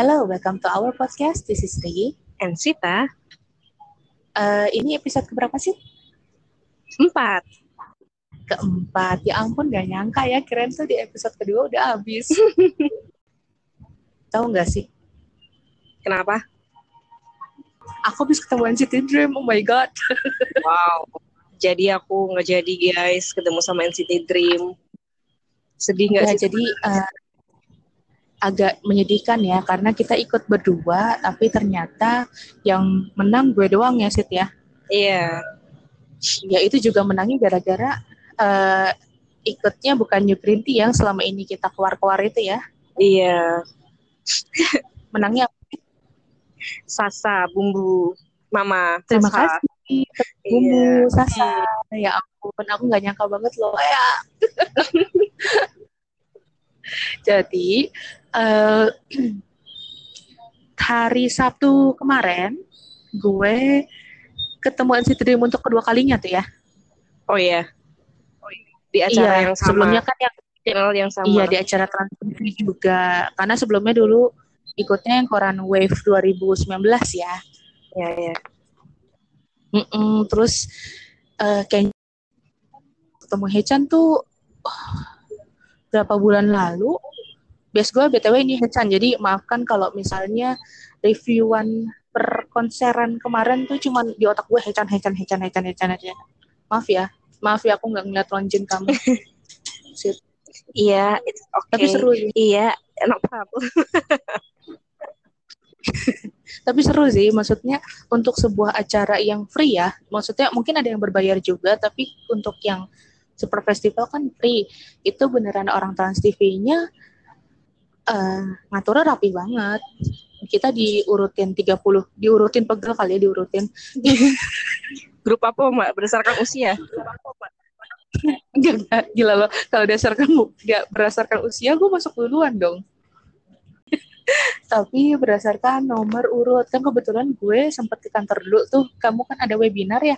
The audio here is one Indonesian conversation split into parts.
Hello, welcome to our podcast. This is Rigi. And Sita, Eh, ini episode keberapa sih? empat. Keempat. Ya ampun, gak nyangka ya. Keren tuh di episode kedua udah habis. Tahu nggak sih? Kenapa? Aku habis ketemu NCT Dream. Oh my God. Wow. Jadi aku nggak jadi guys ketemu sama NCT Dream. Sedih nggak Ya, sih? jadi eh, agak menyedihkan ya. Karena kita ikut berdua, tapi ternyata yang menang gue doang ya, Sit ya. Iya. Ya itu juga menangnya gara-gara eh, ikutnya bukan New Tea yang selama ini kita keluar-keluar itu ya. Iya. Menangnya Sasa bumbu Mama. Terima Sasa. kasih bumbu Sasa. Ya ampun, aku nggak nyangka banget loh. Ya. Jadi eh, hari Sabtu kemarin gue ketemu NCT Dream untuk kedua kalinya tuh ya. Oh iya. Di acara iya, yang sama. sebelumnya kan yang channel yang sama. iya di acara Trans TV juga. Karena sebelumnya dulu ikutnya yang Korean Wave 2019 ya. Iya, iya. Mm-mm, terus eh kayak ketemu Hechan tuh oh, berapa bulan lalu. Bias gue BTW ini Hechan, jadi maafkan kalau misalnya reviewan per konseran kemarin tuh cuman di otak gue Hechan, Hechan, Hechan, Hechan, Hechan aja. Maaf ya, maaf ya aku nggak ngeliat lonjin kamu. Iya, okay. Tapi seru sih. Iya, enak problem. Tapi seru sih, maksudnya untuk sebuah acara yang free ya, maksudnya mungkin ada yang berbayar juga, tapi untuk yang super festival kan free. Itu beneran orang Trans TV-nya eh ngaturnya rapi banget. Kita diurutin 30, diurutin pegel kali ya, diurutin. Grup apa Mbak? Berdasarkan usia? Enggak, gila loh. Kalau berdasarkan enggak berdasarkan usia, gue masuk duluan dong. Tapi berdasarkan nomor urut. Kan kebetulan gue sempat ke kantor dulu tuh. Kamu kan ada webinar ya?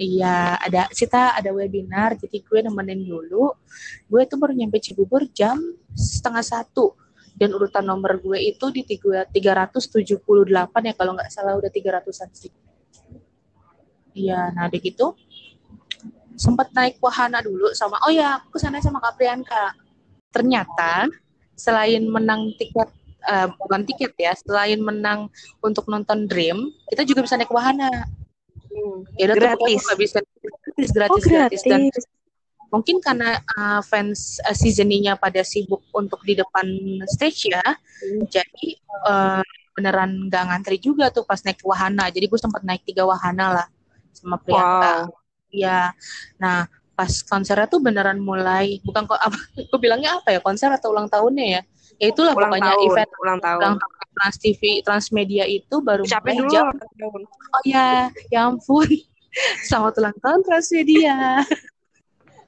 Iya, ada Sita ada webinar, jadi gue nemenin dulu. Gue tuh baru nyampe Cibubur jam setengah satu. Dan urutan nomor gue itu di tiga- 378 ya, kalau nggak salah udah 300-an sih. Iya, nah udah gitu sempat naik wahana dulu sama oh ya aku ke sana sama Kak Priyanka ternyata selain menang tiket eh, bukan tiket ya selain menang untuk nonton Dream kita juga bisa naik wahana Hmm. ya udah tuh Gratis. bisa gratis gratis Oh, gratis dan gratis. mungkin karena uh, fans uh, seasoninya pada sibuk untuk di depan stage ya Hmm. jadi uh, beneran nggak ngantri juga tuh pas naik wahana jadi gue sempat naik tiga wahana lah sama Priyanka Wow. Iya. Nah, pas konsernya tuh beneran mulai bukan kok apa aku bilangnya apa ya konser atau ulang tahunnya ya. Ya itulah Ulang pokoknya tahun. event Ulang tahun. ulang tahun Trans TV, Transmedia itu baru mulai dulu jam oh ya, ya ampun. Selamat ulang tahun Transmedia.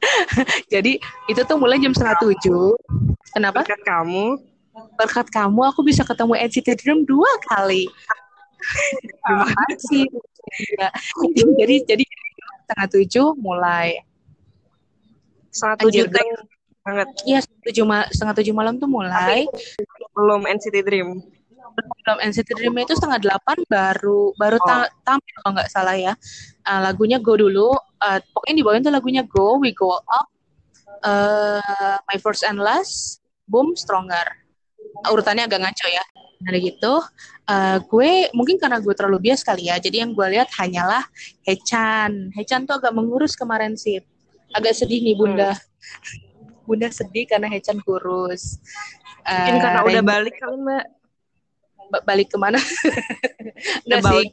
Jadi itu tuh mulai jam setengah tujuh. Kenapa? Berkat kamu. Berkat kamu aku bisa ketemu NCT Dream dua kali. Terima kasih. Ya. Jadi jadi setengah tujuh mulai. Setengah tujuh banget. Iya setengah tujuh, ma- setengah tujuh malam tuh mulai. Belum NCT Dream. Belum NCT Dream itu setengah delapan baru baru Oh. ta- tampil kalau nggak salah ya. Uh, lagunya Go dulu. Uh, pokoknya di bawahnya tuh lagunya Go, We Go Up, uh, My First and Last, Boom, Stronger. Uh, urutannya agak ngaco ya. Dari gitu, uh, gue mungkin karena gue terlalu bias kali ya. Jadi yang gue lihat hanyalah Hechan. Hechan tuh agak mengurus kemarin sih. Agak sedih nih bunda. Bunda sedih karena Hechan kurus. Mungkin Uh, karena udah Rain- balik kali Mbak. Ba- balik ke mana? Enggak Udah sih.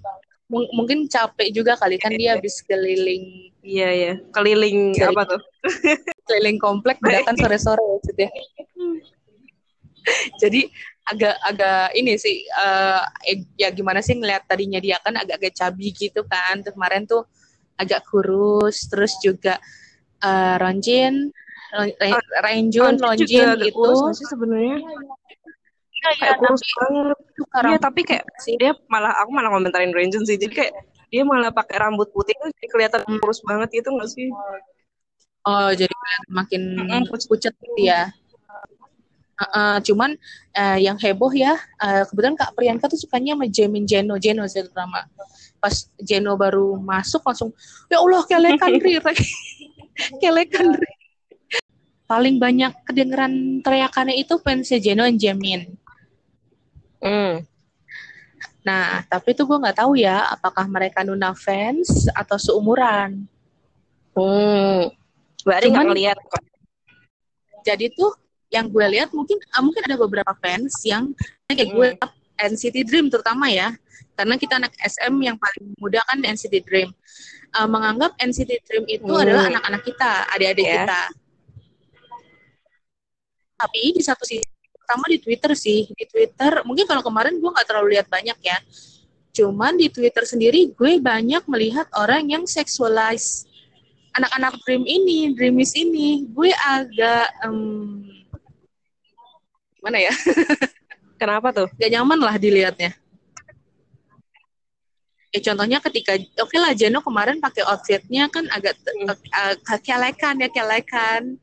Mung- mungkin capek juga kali kan dia habis keliling Iya ya. Keliling Keliling. apa tuh? keliling komplek datang sore-sore maksudnya. Jadi agak agak ini sih eh, eh, ya gimana sih ngeliat tadinya dia kan agak-agak cabi gitu kan. Terus kemarin tuh agak kurus terus juga eh, Ronjin Ron- Re- Renjun Lonjin juga agak itu nggak sebenarnya. Iya, iya, Kayak kurus tapi banget. Iya tapi kayak sih. dia malah aku malah komentarin Renjun sih. Jadi kayak dia malah pakai rambut putih tuh jadi kelihatan kurus banget gitu nggak sih? Oh, jadi kelihatan makin pucet gitu ya. Uh, uh, cuman uh, yang heboh ya, uh, kebetulan Kak Priyanka tuh sukanya sama Jamin Jeno, Jeno sih terutama. Pas Jeno baru masuk langsung, ya Allah kelekan Ri, kelekan Ri. Paling banyak kedengeran teriakannya itu fansnya Jeno dan Jamin. Hmm. Nah, tapi tuh gue nggak tahu ya, apakah mereka Nuna fans atau seumuran. Hmm. Berarti nggak ngeliat kok. Jadi tuh yang gue lihat mungkin ah, mungkin ada beberapa fans yang kayak gue NCT Dream terutama ya, karena kita anak SM yang paling muda kan NCT Dream. Eh, menganggap NCT Dream itu Hmm. adalah anak-anak kita, adik-adik Ya. kita. Tapi di satu sisi, pertama di Twitter sih, di Twitter mungkin kalau kemarin gue nggak terlalu lihat banyak ya. Cuman di Twitter sendiri gue banyak melihat orang yang seksualize anak-anak Dream ini, Dreamies ini. Gue agak em, gimana ya? Kenapa tuh? Gak nyaman lah dilihatnya. Ya contohnya ketika oke lah Jeno kemarin pakai outfitnya kan agak Hmm. uh, kelekan ya kelekan.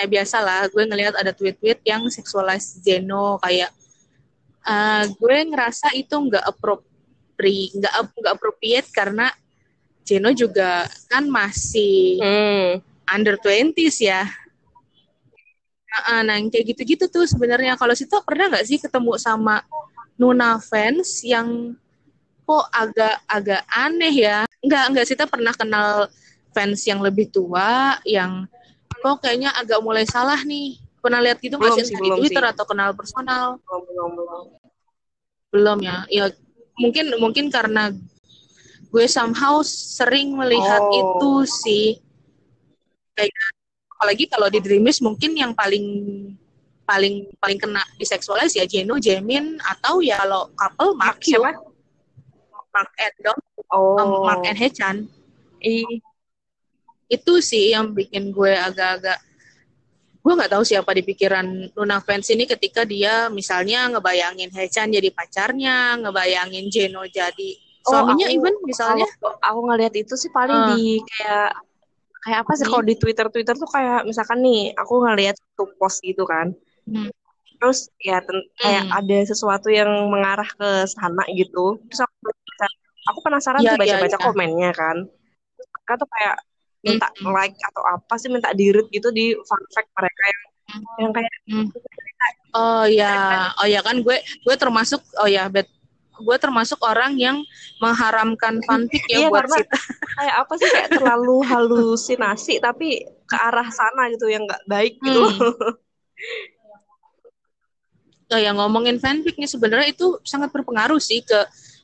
Eh biasalah gue ngelihat ada tweet-tweet yang seksualize Jeno kayak uh, gue ngerasa itu nggak appropriate nggak nggak appropriate karena Jeno juga kan masih Hmm. under 20s ya. Nah, nah, yang kayak gitu-gitu tuh sebenarnya kalau situ pernah nggak sih ketemu sama Nuna fans yang kok agak-agak aneh ya? Nggak, nggak Sita pernah kenal fans yang lebih tua yang kok kayaknya agak mulai salah nih. Pernah lihat gitu nggak Belum sih di Twitter sih. atau kenal personal? Belum, belum, belum. Belum ya. Ya mungkin mungkin karena gue somehow sering melihat Oh. itu sih. Kayak apalagi kalau di Dreamies mungkin yang paling paling paling kena diseksualis ya Jeno, Jamin atau ya kalau couple Mark Siapa? Mark and Dong, Oh. Mark and Hechan. Ih, Itu sih yang bikin gue agak-agak gue nggak tahu siapa di pikiran Luna fans ini ketika dia misalnya ngebayangin Hechan jadi pacarnya, ngebayangin Jeno jadi Oh, suaminya aku- even misalnya. Kalau aku ngeliat itu sih paling Ah. di kayak kayak apa sih Hmm. kalau di Twitter Twitter tuh kayak misalkan nih aku ngeliat satu post gitu kan. Hmm. Terus ya ten- kayak Hmm. ada sesuatu yang mengarah ke sana gitu. Terus aku aku penasaran Iya, tuh baca-baca iya, iya. komennya kan. Terus mereka tuh kayak minta Hmm. like atau apa sih minta di read gitu di fun fact mereka yang yang kayak Oh ya, oh ya kan gue gue termasuk oh ya bet gue termasuk orang yang mengharamkan fanfic ya Iya, buat karena- Sita. kayak apa sih kayak terlalu halusinasi tapi ke arah sana gitu yang nggak baik gitu. Hmm. Oh ya ngomongin fanfic nih sebenarnya itu sangat berpengaruh sih ke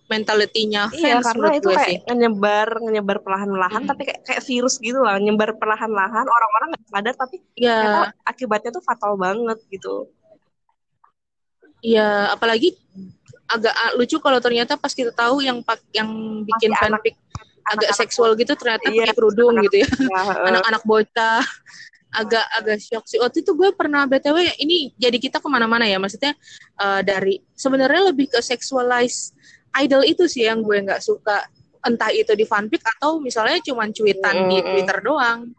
mentalitinya Iya, fans karena itu kayak sih. nyebar nyebar perlahan-lahan Hmm. tapi kayak kayak virus gitu lah, nyebar perlahan-lahan orang-orang nggak sadar tapi Ya, ternyata akibatnya tuh fatal banget gitu. ya apalagi agak ah, lucu kalau ternyata pas kita tahu yang pak yang bikin Masih anak- fanfic agak anak-anak seksual gitu ternyata Iya, pakai kerudung anak- gitu ya. Anak-anak bocah agak agak shock sih waktu itu gue pernah btw ini jadi kita ke mana-mana ya maksudnya eh, dari sebenarnya lebih ke sexualize idol itu sih yang gue nggak suka entah itu di fanfic atau misalnya cuman cuitan di Mm-mm. twitter doang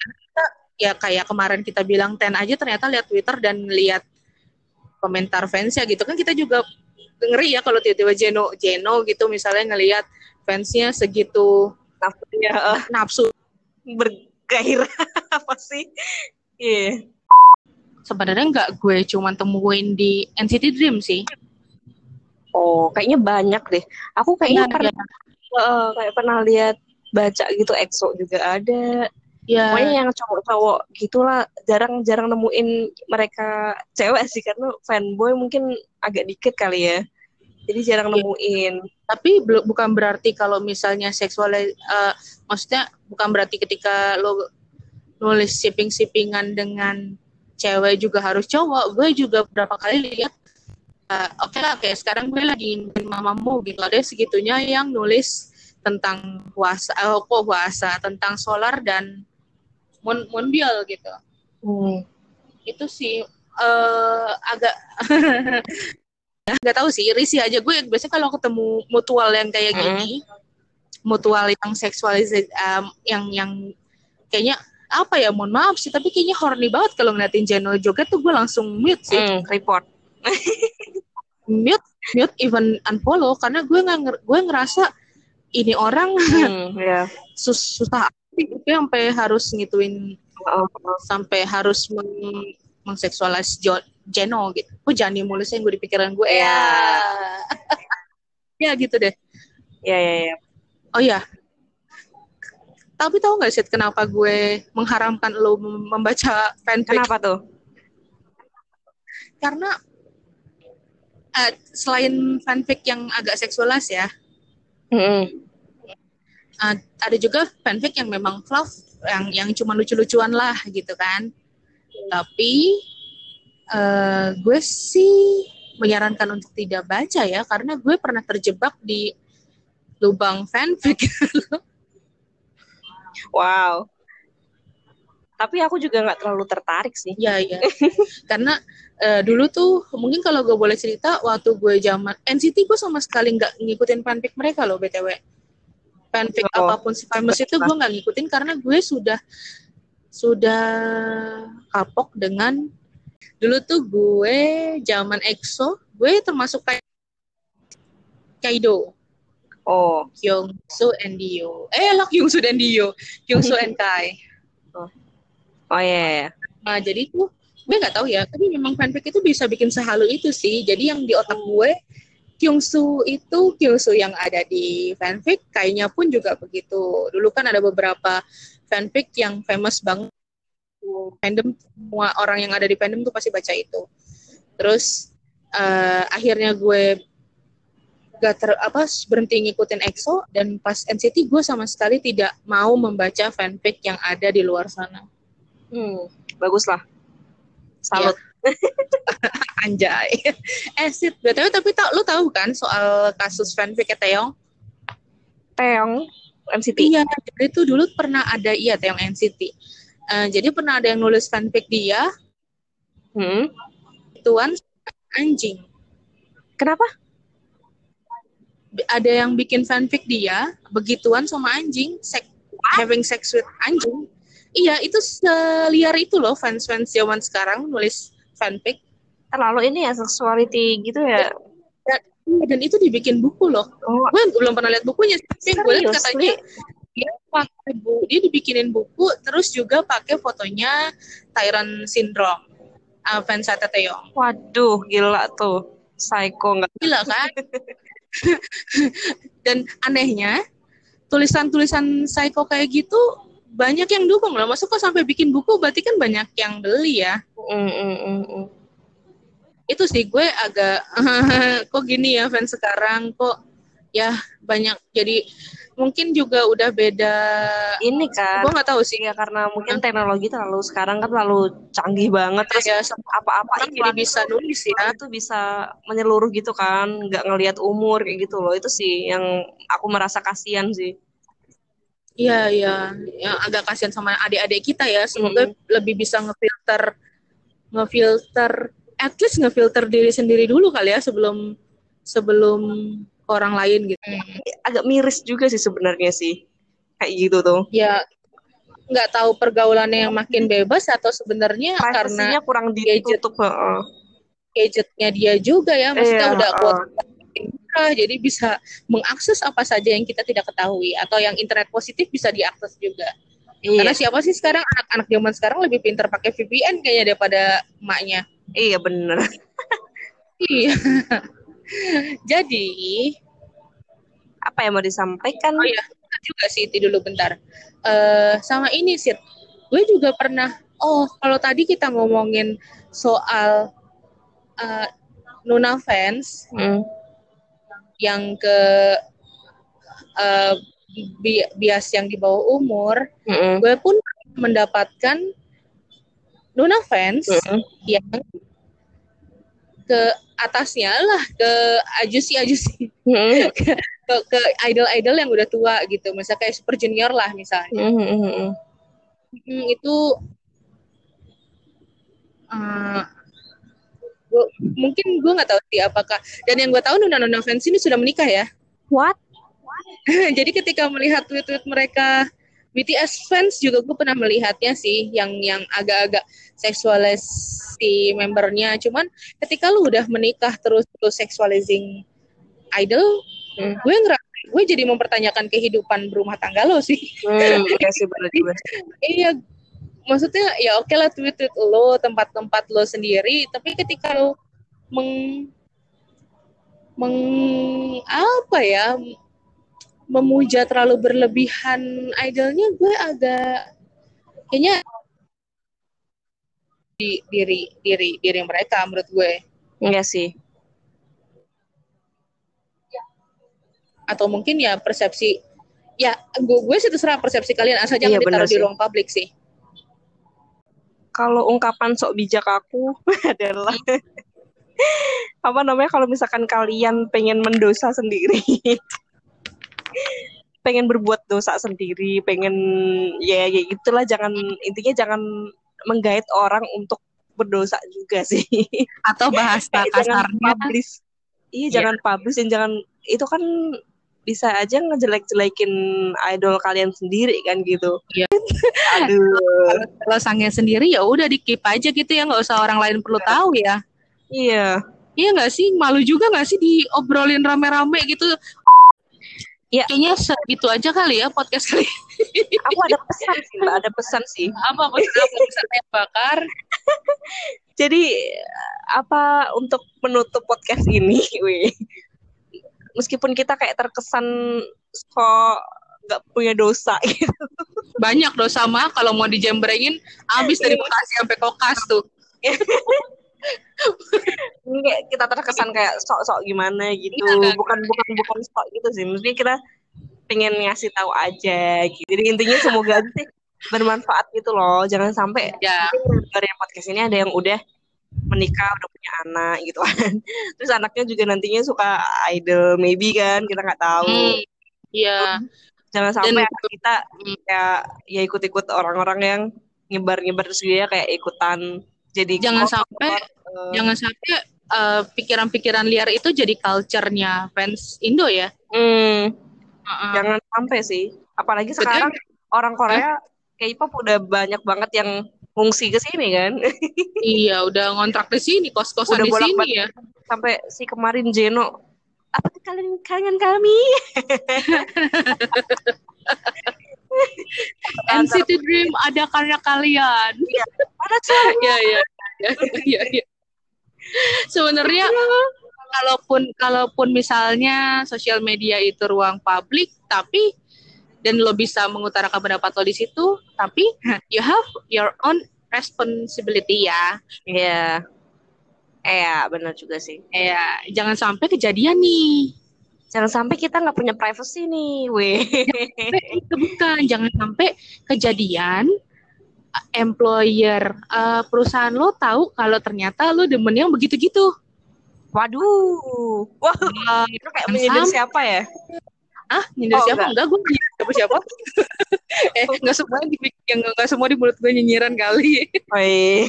Kita- ya kayak kemarin kita bilang ten aja ternyata lihat twitter dan lihat komentar fansnya gitu kan kita juga ngeri ya kalau tiba-tiba Jeno Jeno gitu misalnya ngelihat fansnya segitu nafsunya eh, nafsu bergairah apa sih? Iya. sebenarnya nggak gue cuman temuin di NCT Dream sih. Oh, kayaknya banyak deh. Aku kayaknya Iya, pernah eh, kayak pernah lihat baca gitu EXO juga ada. Ya, Pokoknya yang cowok-cowok gitulah jarang-jarang nemuin mereka cewek sih karena fanboy mungkin agak dikit kali ya. Jadi jarang Iya. nemuin. tapi bukan berarti kalau misalnya seksual, eh, maksudnya bukan berarti ketika lo nulis shipping-shippingan dengan cewek juga harus cowok. Gue juga beberapa kali lihat, eh, oke lah kayak sekarang gue lagi nonton mamamu gitu, ada segitunya yang nulis tentang puasa, eh, kok puasa, tentang solar dan moon, moonbial gitu. Hmm. itu sih eh agak nggak tahu sih risih aja gue biasanya kalau ketemu mutual yang kayak Mm. gini mutual yang seksualisasi em, yang yang kayaknya apa ya mohon maaf sih tapi kayaknya horny banget kalau ngeliatin Jeno joget tuh gue langsung mute sih Hmm, report. Mute mute even unfollow karena gue nggak nger- gue ngerasa ini orang Hmm, ya. sus- susah gue sampai harus ngituin Oh, sampai harus meng mengseksualis Jeno gitu. Oh Jani mulu sih yang gue di pikiran gue ya. ya gitu deh. ya, ya, ya. Oh ya. Tapi tahu nggak sih kenapa gue mengharamkan lo mem- membaca fanfic? Kenapa tuh? Karena eh, selain fanfic yang agak seksualis ya, Hmm. eh, ada juga fanfic yang memang fluff, yang yang cuma lucu-lucuan lah gitu kan. Tapi eh, gue sih menyarankan untuk tidak baca ya, karena gue pernah terjebak di lubang fanfic. Wow. Tapi aku juga nggak terlalu tertarik sih. Iya iya. Karena eh, dulu tuh mungkin kalau gue boleh cerita waktu gue zaman NCT gue sama sekali nggak ngikutin fanfic mereka loh btw. Fanfic Oh. apa pun si famous itu gue nggak ngikutin karena gue sudah sudah kapok dengan dulu tuh gue zaman EXO gue termasuk kayak Kaido, Oh, Kyungsu and Dio. Eh lah Kyungsu dan Dio, Kyungsu and Kai. oh ya, ya. Nah, jadi tuh gue nggak tahu ya, tapi memang fanfic itu bisa bikin sehalu itu sih. Jadi yang di otak gue Kyungsu itu Kyungsu yang ada di fanfic, kayaknya pun juga begitu. Dulu kan ada beberapa fanfic yang famous banget. Fandom semua orang yang ada di fandom tuh pasti baca itu. Terus eh, akhirnya gue gak ter apa berhenti ngikutin EXO dan pas NCT gue sama sekali tidak mau membaca fanfic yang ada di luar sana. Hmm, bagus lah. Salut. Anjay. eh, Sid, BTW tapi tau, lu tahu kan soal kasus fanfic ya, Teong? Teong, MCT. Iya, jadi itu dulu pernah ada, iya Teong NCT. Eh, jadi pernah ada yang nulis fanfic dia, Hmm. tuan anjing. Kenapa? Ada yang bikin fanfic dia, begituan sama anjing, sek having sex with anjing. Iya, itu seliar itu loh fans-fans zaman sekarang nulis fanfic. Terlalu ini ya seksuality gitu ya. Dan, iya, dan itu dibikin buku loh. Oh, gue belum pernah lihat bukunya tapi gue lihat katanya dia pakai bu dia dibikinin buku terus juga pakai fotonya Tyron Syndrome uh, fans Taeyong waduh, gila tuh. Psycho nggak? gila kan dan anehnya tulisan-tulisan psycho kayak gitu banyak yang dukung loh masuk kok sampai bikin buku berarti kan banyak yang beli ya. Mm, mm, mm, mm. itu sih gue agak kok gini ya fans sekarang kok ya banyak jadi mungkin juga udah beda. Ini kan. gue nggak tahu sih. Ya karena mungkin teknologi terlalu sekarang kan terlalu canggih banget. Terus ya apa-apa jadi bisa nulis ya. itu bisa menyeluruh gitu kan. Nggak ngelihat umur kayak gitu loh. Itu sih yang aku merasa kasihan sih iya iya. Yang agak kasihan sama adik-adik kita ya. Semoga lebih bisa ngefilter ngefilter at least ngefilter diri sendiri dulu kali ya sebelum sebelum orang lain gitu. Agak miris juga sih sebenarnya sih. Kayak gitu tuh. Ya nggak tahu pergaulannya yang makin bebas atau sebenarnya karena kurang gadget. ditutup heeh. gadgetnya dia juga ya. Maksudnya Iya, udah uh. Murah jadi bisa mengakses apa saja yang kita tidak ketahui atau yang internet positif bisa diakses juga. Iya. Karena siapa sih sekarang? Anak-anak zaman sekarang lebih pintar pakai VPN kayaknya daripada emaknya. Iya bener. Iya. Jadi apa yang mau disampaikan? Oh iya juga sih itu dulu bentar. Eh sama ini sih gue juga pernah oh kalau tadi kita ngomongin soal eh, Nuna fans Hmm. Yang ke eh, bi- bias yang di bawah umur, Mm-mm. gue pun mendapatkan Nuna fans Mm-mm. yang ke atasnya lah, ke ajusi-ajusi, Mm-mm. ke, ke idol-idol yang udah tua gitu, misalnya kayak Super Junior lah misalnya. Mm-mm. Hmm, itu eh, gua- mungkin gue nggak tahu sih apakah dan yang gue tahu Nuna Nuna fans ini sudah menikah ya. what Jadi ketika melihat tweet-tweet mereka BTS fans juga gue pernah melihatnya sih yang yang agak-agak seksualis si membernya cuman ketika lu udah menikah terus terus sexualizing idol hmm. gue ngerasa gue jadi mempertanyakan kehidupan berumah tangga lo sih hmm, iya sih benar iya maksudnya ya oke okay lah tweet tweet lo tempat-tempat lo sendiri. Tapi ketika lo meng meng apa ya memuja terlalu berlebihan idolnya gue agak kayaknya di diri diri diri mereka menurut gue. Enggak sih. Atau mungkin ya persepsi ya gue gue sih terserah persepsi kalian. Asal jangan iya, ditaruh di ruang publik sih kalau ungkapan sok bijak aku adalah apa namanya kalau misalkan kalian pengen mendosa sendiri pengen berbuat dosa sendiri, pengen ya ya gitulah jangan intinya jangan menggait orang untuk berdosa juga sih. Atau bahasa kasarnya jangan publish. Iya, yeah. jangan publish dan jangan itu kan bisa aja ngejelek-jelekin idol kalian sendiri kan gitu. Iya. Aduh. Kalau sangnya sendiri ya udah di keep aja gitu ya nggak usah orang lain perlu tahu ya. Iya. Iya nggak sih malu juga nggak sih diobrolin rame-rame gitu Ya, kayaknya segitu aja kali ya podcast kali. Aku ada pesan sih, Mbak. Ada pesan sih. Apa pesan? pesan yang bakar? Jadi apa untuk menutup podcast ini, wih. Meskipun kita kayak terkesan kok nggak punya dosa gitu. Banyak dosa mah kalau mau dijembrengin habis dari Bekasi sampai Kokas tuh. ini kita terkesan kayak sok-sok gimana gitu ya, bukan bukan bukan sok gitu sih mungkin kita pengen ngasih tahu aja gitu jadi intinya semoga sih bermanfaat gitu loh jangan sampai ya. dari podcast ini ada yang udah menikah udah punya anak gitu kan terus anaknya juga nantinya suka idol maybe kan kita nggak tahu hmm, iya hmm. jangan sampai Dan, kita hmm. ya ya ikut-ikut orang-orang yang nyebar-nyebar terus dia kayak ikutan jadi jangan sampai uh, jangan sampai uh, pikiran-pikiran liar itu jadi culture-nya fans Indo ya. Hmm. Uh-uh. Jangan sampai sih. Apalagi Betul. sekarang orang Korea K-pop udah banyak banget yang ngungsi ke sini kan. iya, udah ngontrak di sini, kos-kosan di sini ya. Sampai si kemarin Jeno, apa kalian kangen kami? NCT Dream ada karena kalian. Iya. Ada ya, ya, ya, ya, ya. Sebenarnya kalaupun kalaupun misalnya sosial media itu ruang publik, tapi dan lo bisa mengutarakan pendapat lo di situ, tapi you have your own responsibility ya. Iya. Yeah. Iya, benar juga sih. Iya, jangan sampai kejadian nih jangan sampai kita nggak punya privacy nih, weh. itu bukan, jangan sampai kejadian uh, employer uh, perusahaan lo tahu kalau ternyata lo demen yang begitu-gitu. Waduh, wah, uh, itu kayak menyindir siapa ya? Ah, nyindir oh, siapa? Enggak, enggak gue siapa siapa. eh, enggak semua di yang enggak semua di mulut gue nyinyiran kali. Oh, iya.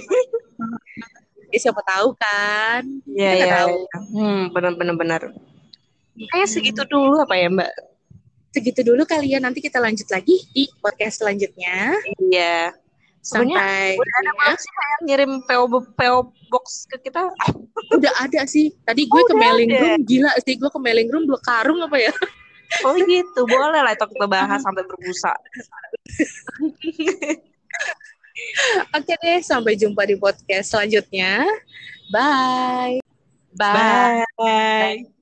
ya, siapa tahu kan? Iya, iya. Tahu. Ya. Hmm, benar benar benar. Kayak segitu dulu apa ya Mbak? Segitu dulu kalian nanti kita lanjut lagi di podcast selanjutnya. Iya. Sampai udah ada belum sih yang ngirim PO PO box ke kita? Udah ada sih. Tadi gue oh, ke mailing ada. room gila sih gue ke mailing room dua karung apa ya? Oh gitu, boleh lah itu kita bahas sampai berbusa. Oke deh, sampai jumpa di podcast selanjutnya. Bye. Bye. Bye.